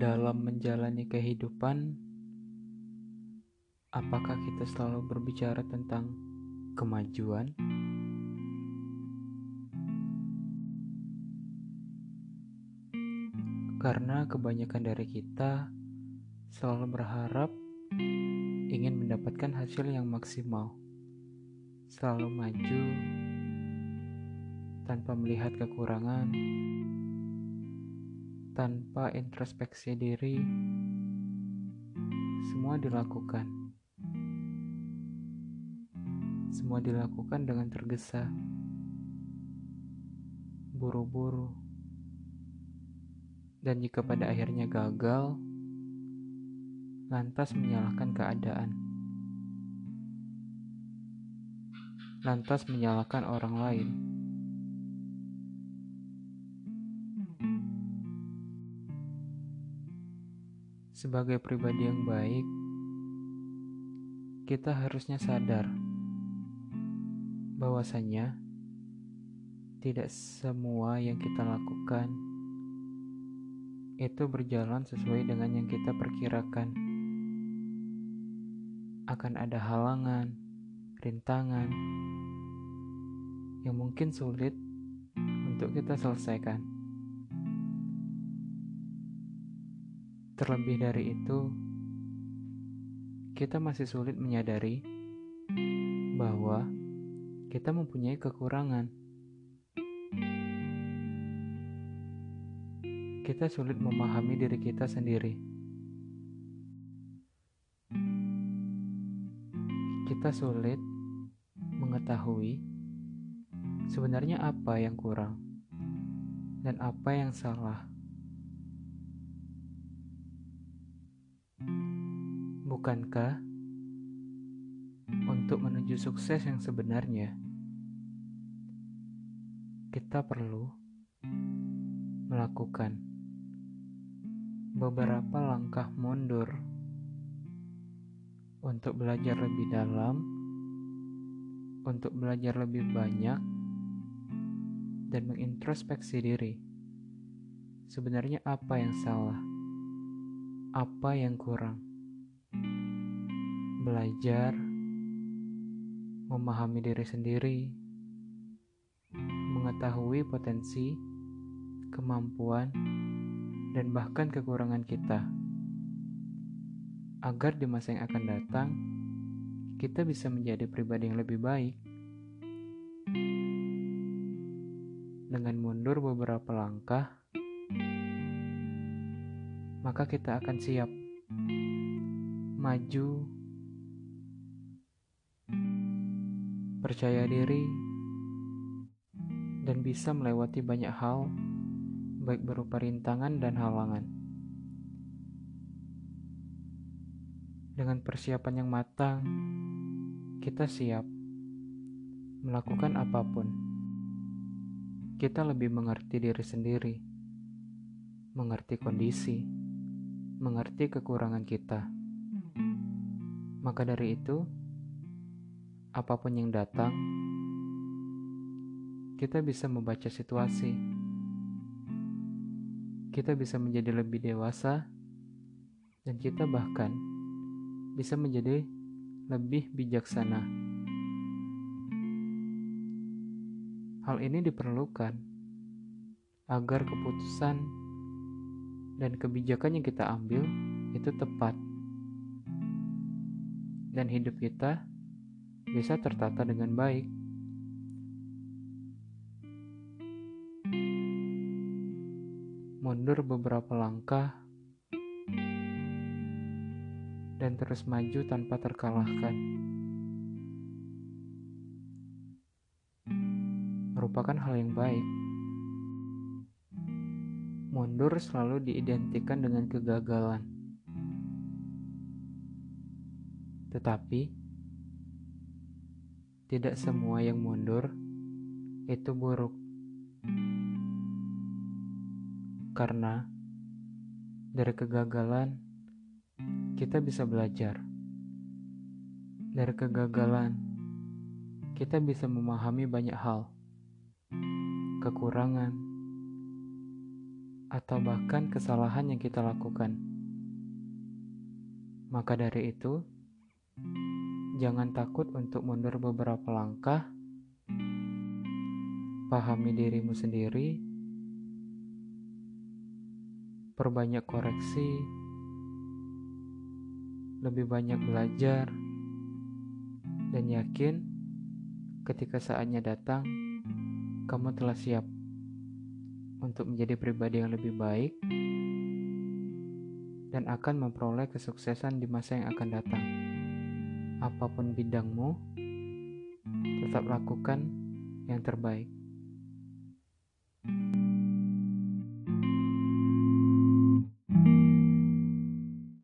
dalam menjalani kehidupan, apakah kita selalu berbicara tentang kemajuan? Karena kebanyakan dari kita selalu berharap ingin mendapatkan hasil yang maksimal, selalu maju tanpa melihat kekurangan tanpa introspeksi diri, semua dilakukan. Semua dilakukan dengan tergesa, buru-buru, dan jika pada akhirnya gagal, lantas menyalahkan keadaan, lantas menyalahkan orang lain. Sebagai pribadi yang baik, kita harusnya sadar bahwasanya tidak semua yang kita lakukan itu berjalan sesuai dengan yang kita perkirakan. Akan ada halangan, rintangan yang mungkin sulit untuk kita selesaikan. Terlebih dari itu, kita masih sulit menyadari bahwa kita mempunyai kekurangan. Kita sulit memahami diri kita sendiri. Kita sulit mengetahui sebenarnya apa yang kurang dan apa yang salah. Bukankah untuk menuju sukses yang sebenarnya kita perlu melakukan beberapa langkah mundur untuk belajar lebih dalam, untuk belajar lebih banyak, dan mengintrospeksi diri. Sebenarnya, apa yang salah, apa yang kurang belajar, memahami diri sendiri, mengetahui potensi, kemampuan, dan bahkan kekurangan kita, agar di masa yang akan datang kita bisa menjadi pribadi yang lebih baik. Dengan mundur beberapa langkah, maka kita akan siap maju percaya diri, dan bisa melewati banyak hal, baik berupa rintangan dan halangan. Dengan persiapan yang matang, kita siap melakukan apa pun. Kita lebih mengerti diri sendiri, mengerti kondisi, mengerti kekurangan kita. Maka dari itu, apa pun yang datang, kita bisa membaca situasi. Kita bisa menjadi lebih dewasa, dan kita bahkan bisa menjadi lebih bijaksana. Hal ini diperlukan agar keputusan dan kebijakan yang kita ambil itu tepat, dan hidup kita bisa tertata dengan baik. Mundur beberapa langkah dan terus maju tanpa terkalahkan. Merupakan hal yang baik. Mundur selalu diidentikan dengan kegagalan. Tetapi, tidak semua yang mundur itu buruk. Karena dari kegagalan kita bisa belajar. Dari kegagalan kita bisa memahami banyak hal. Kekurangan, atau bahkan kesalahan yang kita lakukan. Maka dari itu, jangan takut untuk mundur beberapa langkah. Pahami dirimu sendiri, perbanyak koreksi, lebih banyak belajar, dan yakin ketika saatnya datang, kamu telah siap untuk menjadi pribadi yang lebih baik dan akan memperoleh kesuksesan di masa yang akan datang apa pun bidangmu, tetap lakukan yang terbaik.